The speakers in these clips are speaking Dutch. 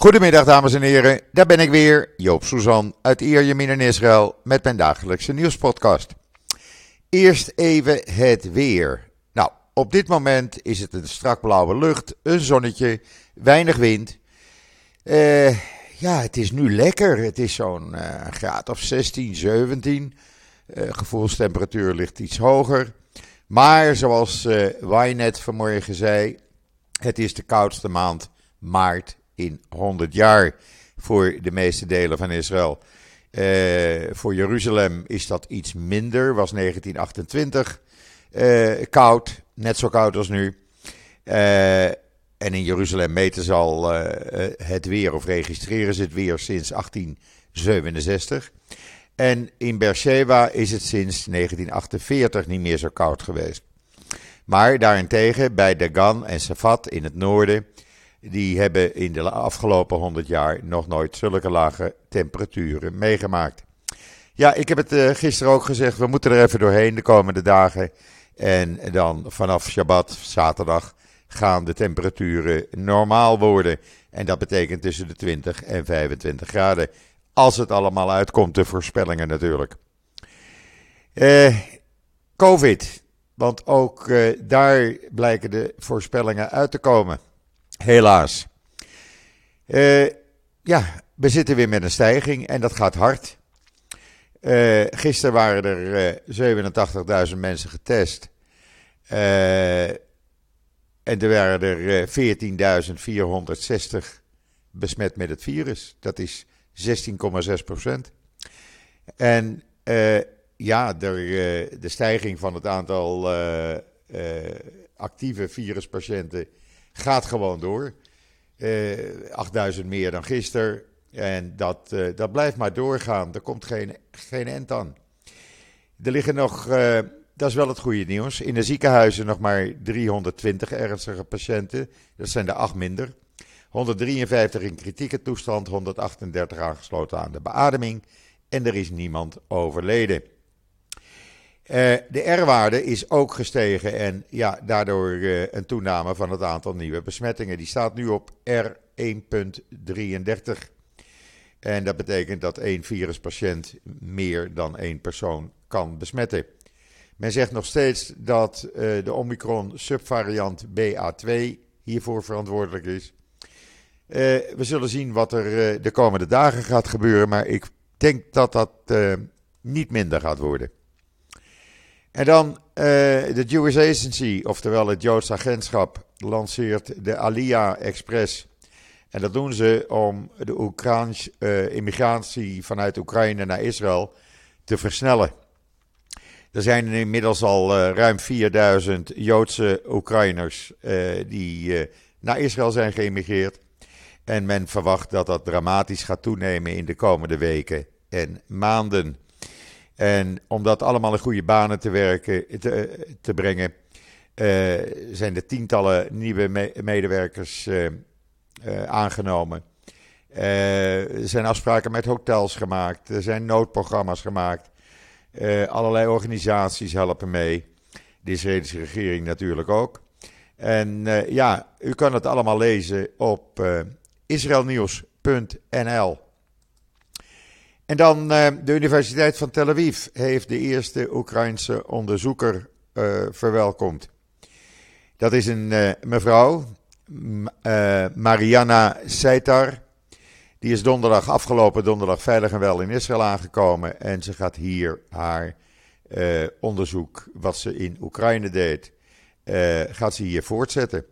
Goedemiddag dames en heren, daar ben ik weer, Joop Suzan uit Ierjemien in Israël met mijn dagelijkse nieuwspodcast. Eerst even het weer. Nou, op dit moment is het een strak blauwe lucht, een zonnetje, weinig wind. Eh, ja, het is nu lekker. Het is zo'n uh, graad of 16, 17. Uh, gevoelstemperatuur ligt iets hoger. Maar zoals uh, net vanmorgen zei, het is de koudste maand maart in 100 jaar voor de meeste delen van Israël. Uh, voor Jeruzalem is dat iets minder, was 1928 uh, koud, net zo koud als nu. Uh, en in Jeruzalem meten ze al het weer of registreren ze het weer sinds 1867. En in Beersheba is het sinds 1948 niet meer zo koud geweest. Maar daarentegen bij Dagan en Safat in het noorden die hebben in de afgelopen 100 jaar nog nooit zulke lage temperaturen meegemaakt. Ja, ik heb het uh, gisteren ook gezegd, we moeten er even doorheen de komende dagen. En dan vanaf Shabbat, zaterdag, gaan de temperaturen normaal worden. En dat betekent tussen de 20 en 25 graden. Als het allemaal uitkomt, de voorspellingen natuurlijk. Uh, Covid, want ook uh, daar blijken de voorspellingen uit te komen. Helaas. Uh, ja, we zitten weer met een stijging en dat gaat hard. Uh, gisteren waren er uh, 87.000 mensen getest. En er waren er 14.460 besmet met het virus. Dat is 16,6 procent. En ja, de stijging van het aantal actieve viruspatiënten gaat gewoon door. Uh, eh, 8000 meer dan gisteren. En dat, uh, dat blijft maar doorgaan. Er komt geen, geen end aan. Er liggen nog, uh, dat is wel het goede nieuws, in de ziekenhuizen nog maar 320 ernstige patiënten. Dat zijn er acht minder. 153 in kritieke toestand, 138 aangesloten aan de beademing. En er is niemand overleden. Uh, de R-waarde is ook gestegen en ja, daardoor uh, een toename van het aantal nieuwe besmettingen. Die staat nu op R1.33. En dat betekent dat één viruspatiënt meer dan één persoon kan besmetten. Men zegt nog steeds dat uh, de Omicron subvariant BA2 hiervoor verantwoordelijk is. we zullen zien wat er de komende dagen gaat gebeuren, maar ik denk dat dat niet minder gaat worden. En dan uh, de Jewish Agency, oftewel het Joods agentschap, lanceert de Aliyah Express. En dat doen ze om de Oekraïns, uh, immigratie vanuit Oekraïne naar Israël te versnellen. Er zijn inmiddels al uh, ruim 4000 Joodse Oekraïners die naar Israël zijn geïmmigreerd. En men verwacht dat dat dramatisch gaat toenemen in de komende weken en maanden. En om dat allemaal in goede banen te, werken, te, te brengen, uh, zijn er tientallen nieuwe me medewerkers uh, uh, aangenomen. er zijn afspraken met hotels gemaakt, er zijn noodprogramma's gemaakt. allerlei organisaties helpen mee. De Israëlische regering natuurlijk ook. En ja, u kan het allemaal lezen op israelnieuws.nl. En dan uh, de Universiteit van Tel Aviv heeft de eerste Oekraïnse onderzoeker uh, verwelkomd. Dat is een uh, mevrouw, Mariana Seitar. Die is donderdag, afgelopen donderdag, veilig en wel in Israël aangekomen. En ze gaat hier haar onderzoek, wat ze in Oekraïne deed, gaat ze hier voortzetten.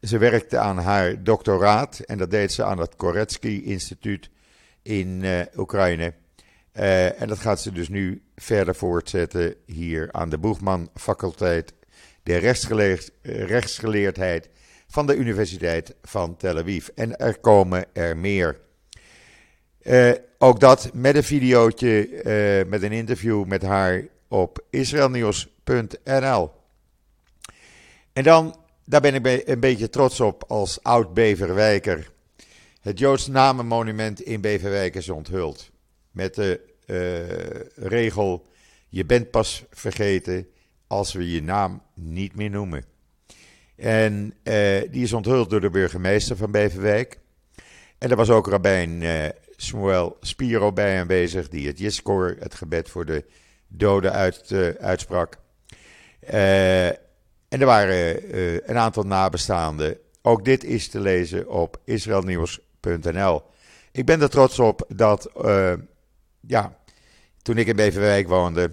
ze werkte aan haar doctoraat en dat deed ze aan het Koretsky Instituut in uh, Oekraïne. Uh, en dat gaat ze dus nu verder voortzetten hier aan de Boegman faculteit de rechtsgeleerd, rechtsgeleerdheid van de Universiteit van Tel Aviv. En er komen er meer. Uh, ook dat met een videootje, met een interview met haar op israelnieuws.nl. En dan, daar ben ik een beetje trots op als oud-Beverwijker. Het Joods Namenmonument in Beverwijk is onthuld. Met de uh, regel: Je bent pas vergeten als we je naam niet meer noemen. En die is onthuld door de burgemeester van Beverwijk. En er was ook rabbijn Samuel Spiro bij aanwezig, die het Jiskor, het gebed voor de doden, uit, uitsprak. en er waren een aantal nabestaanden. Ook dit is te lezen op Ik ben er trots op dat, ja, toen ik in Beverwijk woonde,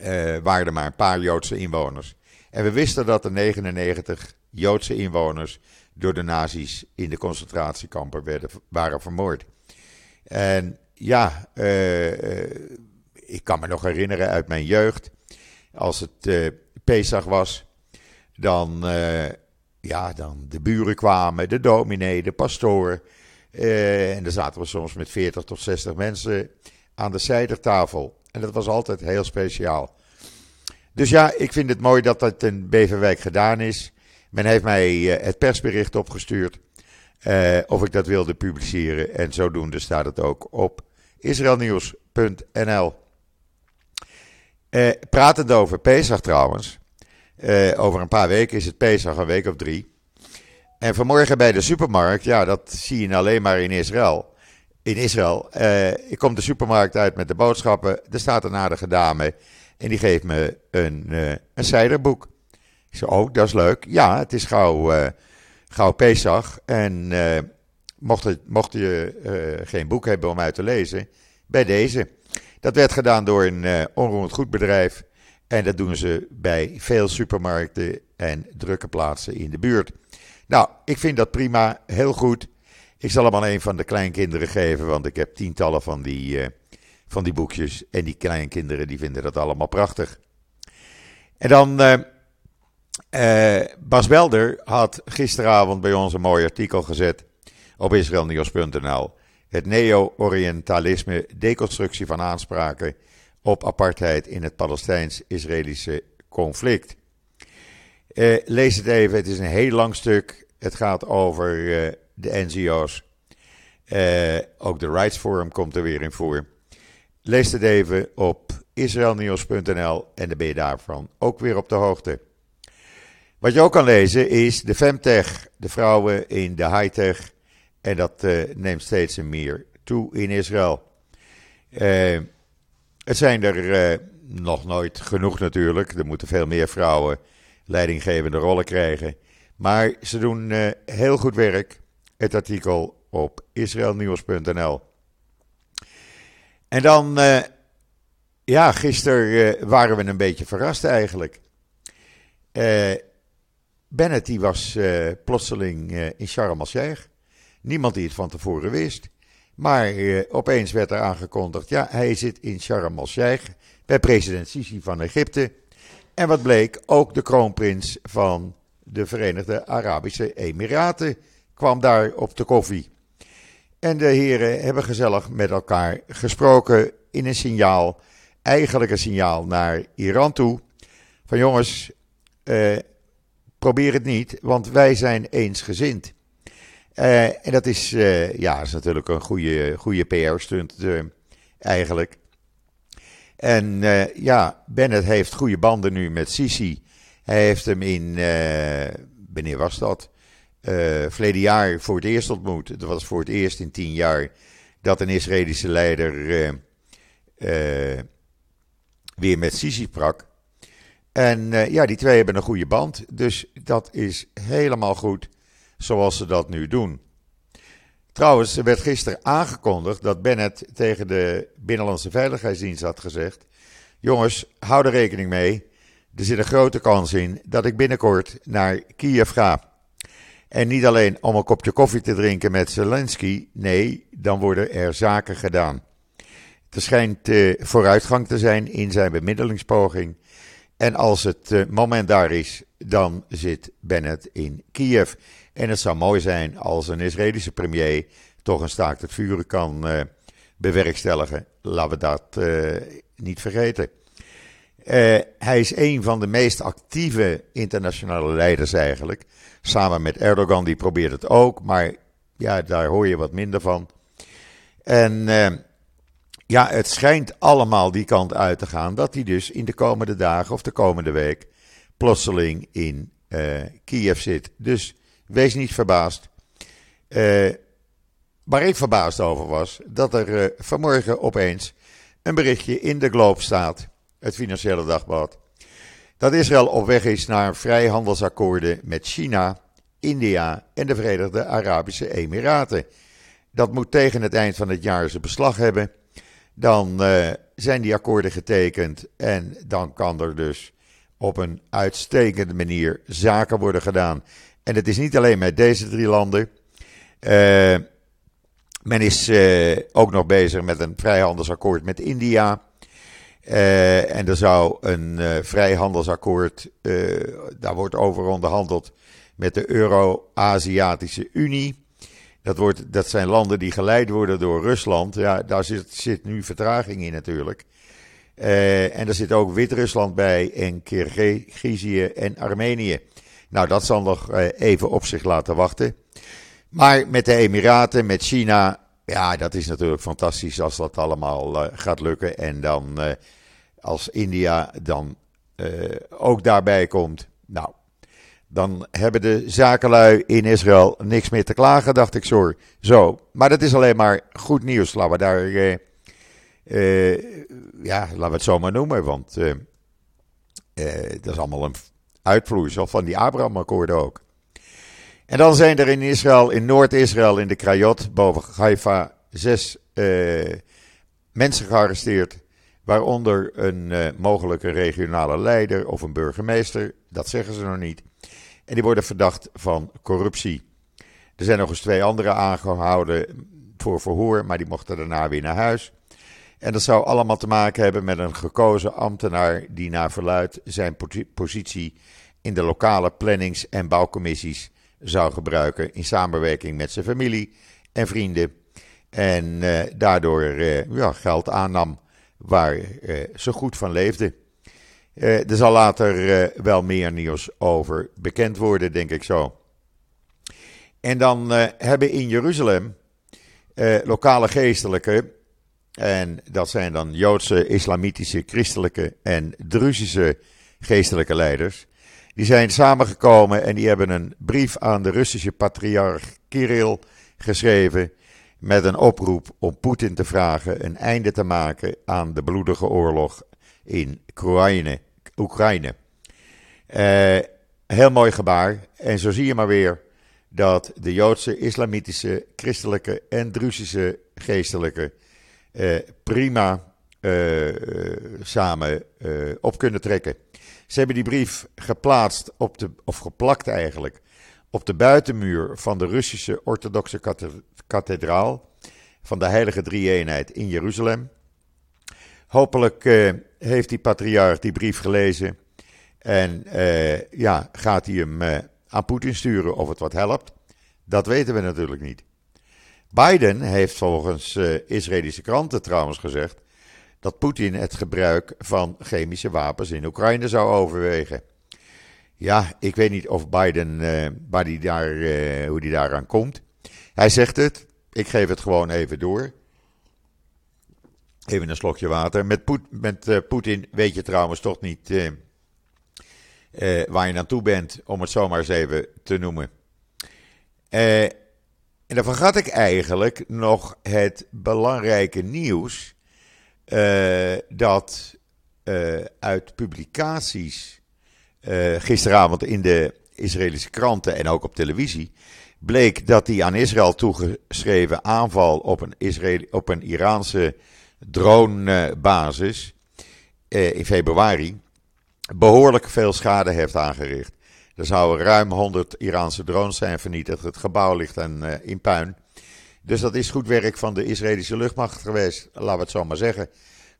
uh, waren er maar een paar Joodse inwoners. En we wisten dat er 99 Joodse inwoners door de nazi's in de concentratiekampen werden, waren vermoord. En ja, uh, ik kan me nog herinneren uit mijn jeugd, als het uh, Pesach was, dan, ja, dan de buren kwamen, de dominee, de pastoor. En dan zaten we soms met 40 tot 60 mensen aan de zijdertafel. En dat was altijd heel speciaal. Dus ja, ik vind het mooi dat dat in Beverwijk gedaan is. Men heeft mij eh, het persbericht opgestuurd. Uh, of ik dat wilde publiceren. En zodoende staat het ook op israelnieuws.nl. Pratend over Pesach trouwens. Over een paar weken is het Pesach, een week of drie. En vanmorgen bij de supermarkt, ja, dat zie je alleen maar in Israël in Israël. Uh, ik kom de supermarkt uit met de boodschappen. Er staat een aardige dame en die geeft me een, uh, een ciderboek. Ik zeg, oh, dat is leuk. Ja, het is gauw, uh, gauw Pesach. En mocht, het, mocht je geen boek hebben om uit te lezen, bij deze. Dat werd gedaan door een onroerend goed bedrijf. En dat doen ze bij veel supermarkten en drukke plaatsen in de buurt. Nou, ik vind dat prima, heel goed. Ik zal hem aan een van de kleinkinderen geven, want ik heb tientallen van die, uh, van die boekjes. En die kleinkinderen die vinden dat allemaal prachtig. En dan, uh, uh, Bas Belder had gisteravond bij ons een mooi artikel gezet op israelnieuws.nl. Het neo-orientalisme, deconstructie van aanspraken op apartheid in het Palestijns-Israëlische conflict. Lees het even, het is een heel lang stuk. Het gaat over de NGO's. Uh, ook de Rights Forum komt er weer in voor. Lees het even op israelnieuws.nl en dan ben je daarvan ook weer op de hoogte. Wat je ook kan lezen is de femtech, de vrouwen in de high-tech. En dat neemt steeds meer toe in Israël. Het zijn er nog nooit genoeg natuurlijk. Er moeten veel meer vrouwen leidinggevende rollen krijgen. Maar ze doen heel goed werk het artikel op israelnieuws.nl. En dan, uh, ja, gisteren uh, waren we een beetje verrast eigenlijk. Bennett die was plotseling in Sharm el-Sheikh. Niemand die het van tevoren wist. Maar opeens werd er aangekondigd, ja, hij zit in Sharm el-Sheikh bij president Sisi van Egypte. En wat bleek, ook de kroonprins van de Verenigde Arabische Emiraten kwam daar op de koffie. En de heren hebben gezellig met elkaar gesproken in een signaal, eigenlijk een signaal naar Iran toe. Van jongens, eh, probeer het niet, want wij zijn eensgezind. Uh, en dat is, uh, ja, is natuurlijk een goede, goede PR-stunt uh, eigenlijk. En ja, Bennett heeft goede banden nu met Sisi. Hij heeft hem in, wanneer was dat? uh, verleden jaar voor het eerst ontmoet. Het was voor het eerst in tien jaar dat een Israëlische leider uh, uh, weer met Sisi sprak. En ja, die twee hebben een goede band. Dus dat is helemaal goed zoals ze dat nu doen. Trouwens, er werd gisteren aangekondigd dat Bennett tegen de Binnenlandse Veiligheidsdienst had gezegd: Jongens, hou er rekening mee. Er zit een grote kans in dat ik binnenkort naar Kiev ga. En niet alleen om een kopje koffie te drinken met Zelensky, nee, dan worden er zaken gedaan. Er schijnt uh, vooruitgang te zijn in zijn bemiddelingspoging. En als het uh, moment daar is, dan zit Bennett in Kiev. En het zou mooi zijn als een Israëlische premier toch een staakt het vuren kan uh, bewerkstelligen. Laten we dat niet vergeten. hij is een van de meest actieve internationale leiders eigenlijk. Samen met Erdogan, die probeert het ook, maar ja, daar hoor je wat minder van. En ja, het schijnt allemaal die kant uit te gaan dat hij dus in de komende dagen of de komende week plotseling in Kiev zit. Dus wees niet verbaasd. waar ik verbaasd over was, dat er vanmorgen opeens een berichtje in de Globe staat, het Financiële Dagblad, dat Israël op weg is naar vrijhandelsakkoorden met China, India en de Verenigde Arabische Emiraten. Dat moet tegen het eind van het jaar zijn beslag hebben. Dan zijn die akkoorden getekend en dan kan er dus op een uitstekende manier zaken worden gedaan. En het is niet alleen met deze drie landen. Uh, men is uh, ook nog bezig met een vrijhandelsakkoord met India. Uh, en er zou een vrijhandelsakkoord, daar wordt over onderhandeld met de Euro-Aziatische Unie. Dat, wordt, dat zijn landen die geleid worden door Rusland. Ja, daar zit, zit nu vertraging in natuurlijk. Uh, en er zit ook Wit-Rusland bij en Kirgizië en Armenië. Nou, dat zal nog uh, even op zich laten wachten. Maar met de Emiraten, met China, ja, dat is natuurlijk fantastisch als dat allemaal uh, gaat lukken. En dan als India dan ook daarbij komt. Nou, dan hebben de zakenlui in Israël niks meer te klagen, dacht ik zo. zo. Maar dat is alleen maar goed nieuws. Laten we daar, uh, ja, laten we het zo maar noemen. Want uh, dat is allemaal een uitvloeisel van die Abraham-akkoorden ook. En dan zijn er in Israël, in Noord-Israël, in de Krayot, boven Haifa, zes mensen gearresteerd. Waaronder een mogelijke regionale leider of een burgemeester. Dat zeggen ze nog niet. En die worden verdacht van corruptie. Er zijn nog eens twee anderen aangehouden voor verhoor, maar die mochten daarna weer naar huis. En dat zou allemaal te maken hebben met een gekozen ambtenaar die naar verluid zijn positie in de lokale plannings- en bouwcommissies zou gebruiken in samenwerking met zijn familie en vrienden. En eh, daardoor eh, ja, geld aannam waar eh, ze goed van leefde. Er zal later wel meer nieuws over bekend worden, denk ik zo. En dan hebben in Jeruzalem lokale geestelijke, en dat zijn dan Joodse, islamitische, christelijke en Druzische geestelijke leiders. Die zijn samengekomen en die hebben een brief aan de Russische patriarch Kirill geschreven. Met een oproep om Poetin te vragen een einde te maken aan de bloedige oorlog in Oekraïne. Oekraïne. Uh, heel mooi gebaar. En zo zie je maar weer dat de Joodse, islamitische, christelijke en Druzische geestelijke prima uh, samen op kunnen trekken. Ze hebben die brief geplaatst op de, of geplakt eigenlijk, op de buitenmuur van de Russische orthodoxe kathedraal van de Heilige Drie-eenheid in Jeruzalem. Hopelijk heeft die patriarch die brief gelezen en ja, gaat hij hem aan Poetin sturen of het wat helpt. Dat weten we natuurlijk niet. Biden heeft volgens Israëlische kranten trouwens gezegd dat Poetin het gebruik van chemische wapens in Oekraïne zou overwegen. Ja, ik weet niet of Biden, waar die daar, hoe die daaraan komt. Hij zegt het, ik geef het gewoon even door. Even een slokje water. Met, met uh, Poetin weet je trouwens toch niet uh, uh, waar je naartoe bent, om het zomaar eens even te noemen. En dan vergat ik eigenlijk nog het belangrijke nieuws dat uit publicaties gisteravond in de Israëlische kranten en ook op televisie bleek dat die aan Israël toegeschreven aanval op een, Israël, op een Iraanse dronebasis eh, in februari behoorlijk veel schade heeft aangericht. Er zouden ruim 100 Iraanse drones zijn vernietigd. Het gebouw ligt in, uh, in puin. Dus dat is goed werk van de Israëlische luchtmacht geweest, laten we het zo maar zeggen.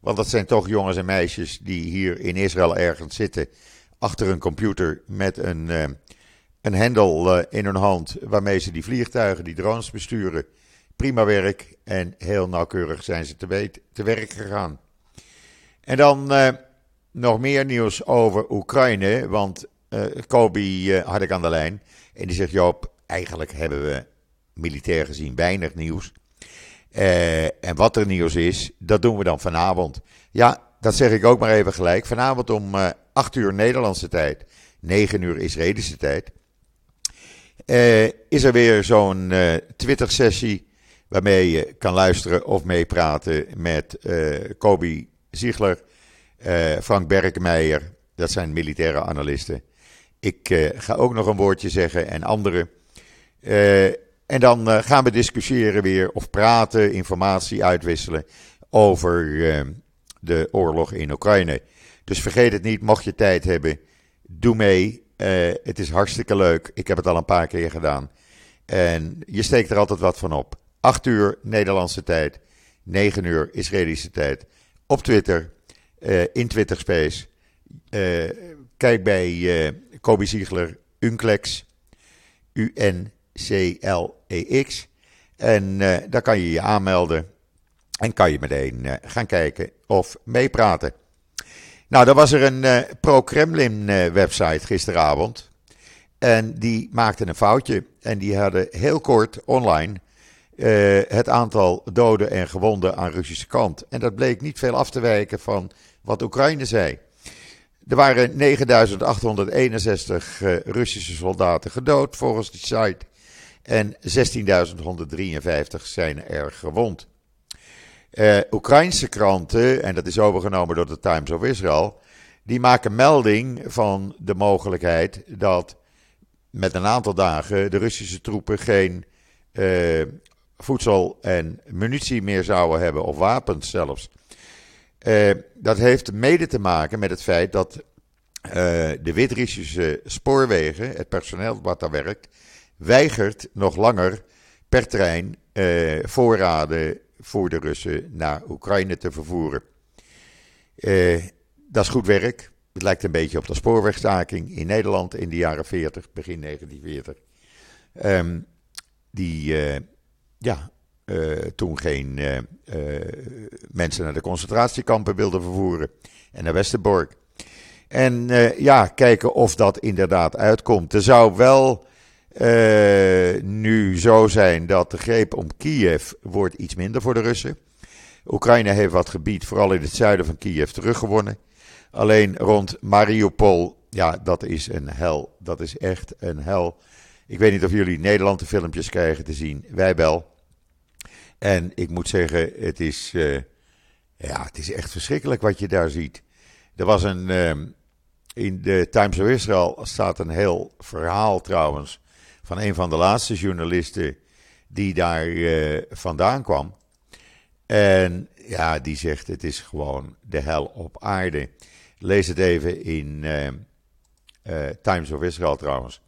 Want dat zijn toch jongens en meisjes die hier in Israël ergens zitten, achter een computer met een, uh, een hendel uh, in hun hand, waarmee ze die vliegtuigen, die drones besturen prima werk en heel nauwkeurig zijn ze te, te werk gegaan. En dan nog meer nieuws over Oekraïne, want uh, Kobi uh, had ik aan de lijn en die zegt Joop, eigenlijk hebben we militair gezien weinig nieuws. en wat er nieuws is, dat doen we dan vanavond. Ja, dat zeg ik ook maar even gelijk. Vanavond om 8 uur Nederlandse tijd 9 uur Israëlische tijd, is er weer zo'n Twitter-sessie waarmee je kan luisteren of meepraten met Kobi Ziegler, Frank Berkmeijer, dat zijn militaire analisten. Ik ga ook nog een woordje zeggen en anderen. En dan uh, gaan we discussiëren weer of praten, informatie uitwisselen over de oorlog in Oekraïne. Dus vergeet het niet, mocht je tijd hebben, doe mee. Het is hartstikke leuk. Ik heb het al een paar keer gedaan. En je steekt er altijd wat van op. 8 uur Nederlandse tijd, 9 uur Israëlische tijd. Op Twitter, in Twitter Space. kijk bij Kobe Ziegler, Unclex, UN. C-L-E-X. En uh, daar kan je je aanmelden. En kan je meteen uh, gaan kijken of meepraten. Nou, dan was er een uh, pro-Kremlin website gisteravond. En die maakte een foutje. En die hadden heel kort online het aantal doden en gewonden aan Russische kant. En dat bleek niet veel af te wijken van wat Oekraïne zei. Er waren 9861 Russische soldaten gedood volgens die site en 16.153 zijn er gewond. Uh, Oekraïnse kranten, en dat is overgenomen door de Times of Israel, die maken melding van de mogelijkheid dat met een aantal dagen de Russische troepen geen uh, voedsel en munitie meer zouden hebben, of wapens zelfs. Uh, dat heeft mede te maken met het feit dat de Wit-Russische spoorwegen, het personeel wat daar werkt, weigert nog langer per trein eh, voorraden voor de Russen naar Oekraïne te vervoeren. Eh, dat is goed werk. Het lijkt een beetje op de spoorwegstaking in Nederland in de jaren 40, begin 1940. Um, ehm, die ja, uh, toen geen uh, mensen naar de concentratiekampen wilden vervoeren en naar Westerbork. En ja, kijken of dat inderdaad uitkomt. Er zou wel uh, nu zo zijn dat de greep om Kiev wordt iets minder voor de Russen. Oekraïne heeft wat gebied, vooral in het zuiden van Kiev, teruggewonnen. Alleen rond Mariupol, ja, dat is een hel. Dat is echt een hel. Ik weet niet of jullie Nederland de filmpjes krijgen te zien. Wij wel. En ik moet zeggen, het is, uh, ja, het is echt verschrikkelijk wat je daar ziet. Er was een, uh, in de Times of Israel staat een heel verhaal trouwens van een van de laatste journalisten die daar uh, vandaan kwam. En ja, die zegt: het is gewoon de hel op aarde. Lees het even in uh, uh, Times of Israel trouwens.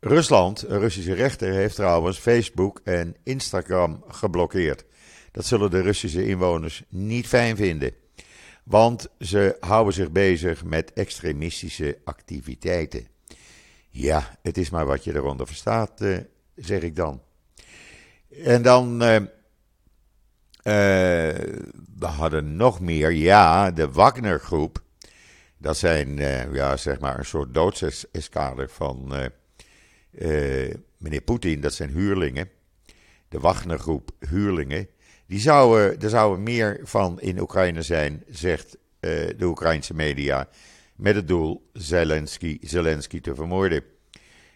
Rusland, een Russische rechter, heeft trouwens Facebook en Instagram geblokkeerd. Dat zullen de Russische inwoners niet fijn vinden. Want ze houden zich bezig met extremistische activiteiten. Ja, het is maar wat je eronder verstaat, uh, zeg ik dan. En dan, uh, uh, we hadden nog meer, ja, de Wagner-groep. Dat zijn, ja, zeg maar een soort doodseskader van meneer Poetin. Dat zijn huurlingen. De Wagner-groep huurlingen. Die zouden, er zouden meer van in Oekraïne zijn, zegt de Oekraïnse media met het doel Zelensky, Zelensky te vermoorden.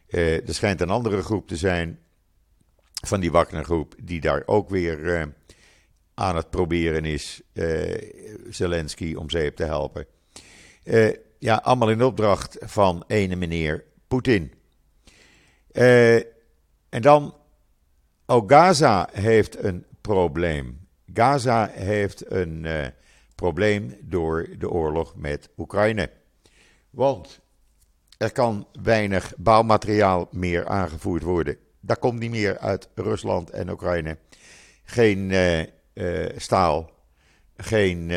Uh, er schijnt een andere groep te zijn van die Wagner-groep die daar ook weer aan het proberen is Zelensky om zeep te helpen. ja, allemaal in opdracht van ene meneer Poetin. En dan, ook Gaza heeft een probleem. Gaza heeft een probleem door de oorlog met Oekraïne. Want er kan weinig bouwmateriaal meer aangevoerd worden. Dat komt niet meer uit Rusland en Oekraïne. Geen uh, staal, geen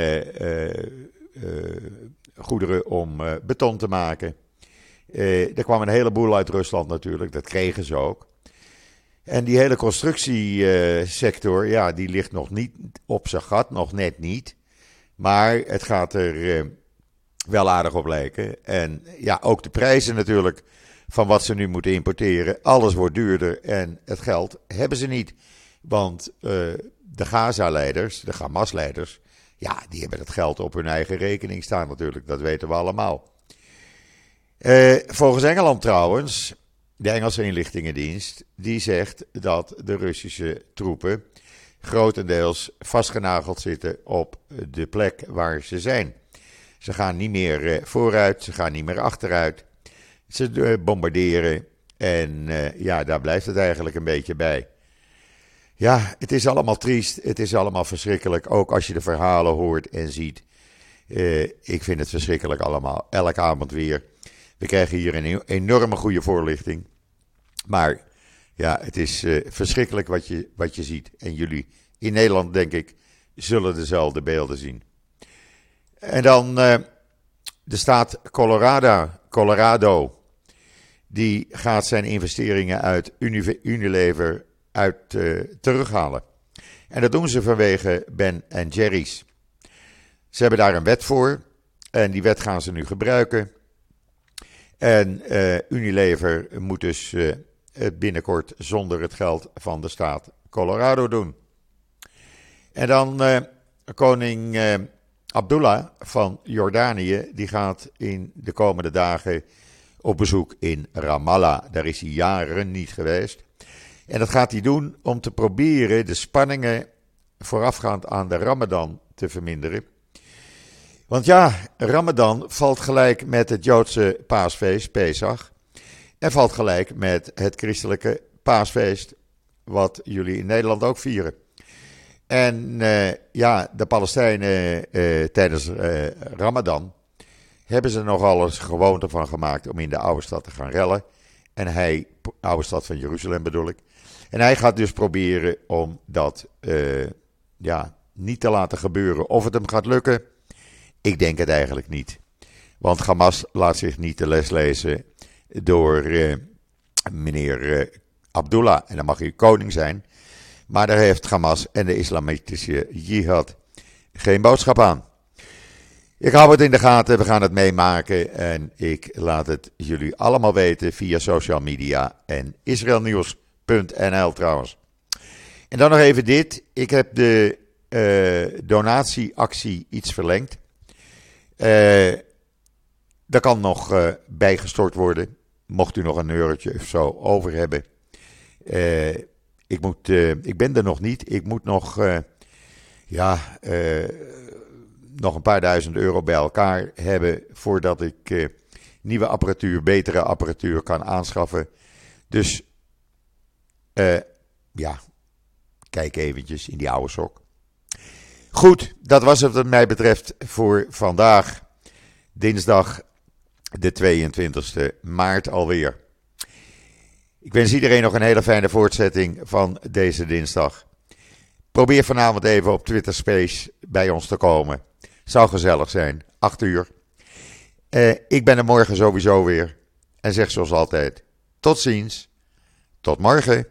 goederen om beton te maken. Er kwam een heleboel uit Rusland natuurlijk, dat kregen ze ook. En die hele constructiesector, ja, die ligt nog niet op zijn gat, nog net niet. Maar het gaat er wel aardig op lijken. En ja, ook de prijzen natuurlijk van wat ze nu moeten importeren. Alles wordt duurder en het geld hebben ze niet. Want uh, de Gaza-leiders, de Hamas-leiders, ja, die hebben het geld op hun eigen rekening staan natuurlijk. Dat weten we allemaal. Uh, volgens Engeland trouwens, de Engelse inlichtingendienst, die zegt dat de Russische troepen grotendeels vastgenageld zitten op de plek waar ze zijn. Ze gaan niet meer uh, vooruit, ze gaan niet meer achteruit. Ze uh, bombarderen en ja, daar blijft het eigenlijk een beetje bij. Ja, het is allemaal triest, het is allemaal verschrikkelijk, ook als je de verhalen hoort en ziet. ik vind het verschrikkelijk allemaal, elke avond weer. We krijgen hier een enorme goede voorlichting. Maar ja, het is uh, verschrikkelijk wat je, wat je ziet. En jullie in Nederland, denk ik, zullen dezelfde beelden zien. En dan de staat Colorado, Colorado. Die gaat zijn investeringen uit Unilever uit, uh, terughalen. En dat doen ze vanwege Ben en Jerry's. Ze hebben daar een wet voor. En die wet gaan ze nu gebruiken. En uh, Unilever moet dus het binnenkort zonder het geld van de staat Colorado doen. En dan koning Abdullah van Jordanië, die gaat in de komende dagen op bezoek in Ramallah. Daar is hij jaren niet geweest. En dat gaat hij doen om te proberen de spanningen voorafgaand aan de Ramadan te verminderen. Want ja, Ramadan valt gelijk met het Joodse paasfeest, Pesach. En valt gelijk met het christelijke paasfeest, wat jullie in Nederland ook vieren. En uh, ja, de Palestijnen uh, tijdens uh, Ramadan hebben ze nogal eens gewoonte van gemaakt om in de oude stad te gaan rellen. En hij, oude stad van Jeruzalem bedoel ik. En hij gaat dus proberen om dat ja, niet te laten gebeuren. Of het hem gaat lukken, ik denk het eigenlijk niet. Want Hamas laat zich niet de les lezen door uh, meneer uh, Abdullah. En dan mag hij koning zijn. Maar daar heeft Hamas en de islamitische jihad geen boodschap aan. Ik hou het in de gaten, we gaan het meemaken en ik laat het jullie allemaal weten via social media en israelnieuws.nl trouwens. En dan nog even dit, ik heb de uh, donatieactie iets verlengd. Uh, dat kan nog uh, bijgestort worden. Mocht u nog een eurotje of zo over hebben. Uh, ik, moet, ik ben er nog niet. Ik moet nog, ja, nog een paar duizend euro bij elkaar hebben. voordat ik nieuwe apparatuur, betere apparatuur kan aanschaffen. Dus ja, kijk eventjes in die oude sok. Goed, dat was het wat mij betreft voor vandaag. Dinsdag de 22e maart alweer. Ik wens iedereen nog een hele fijne voortzetting van deze dinsdag. Probeer vanavond even op Twitter Space bij ons te komen. Zou gezellig zijn. 8 uur. Eh, ik ben er morgen sowieso weer. En zeg zoals altijd: tot ziens. Tot morgen.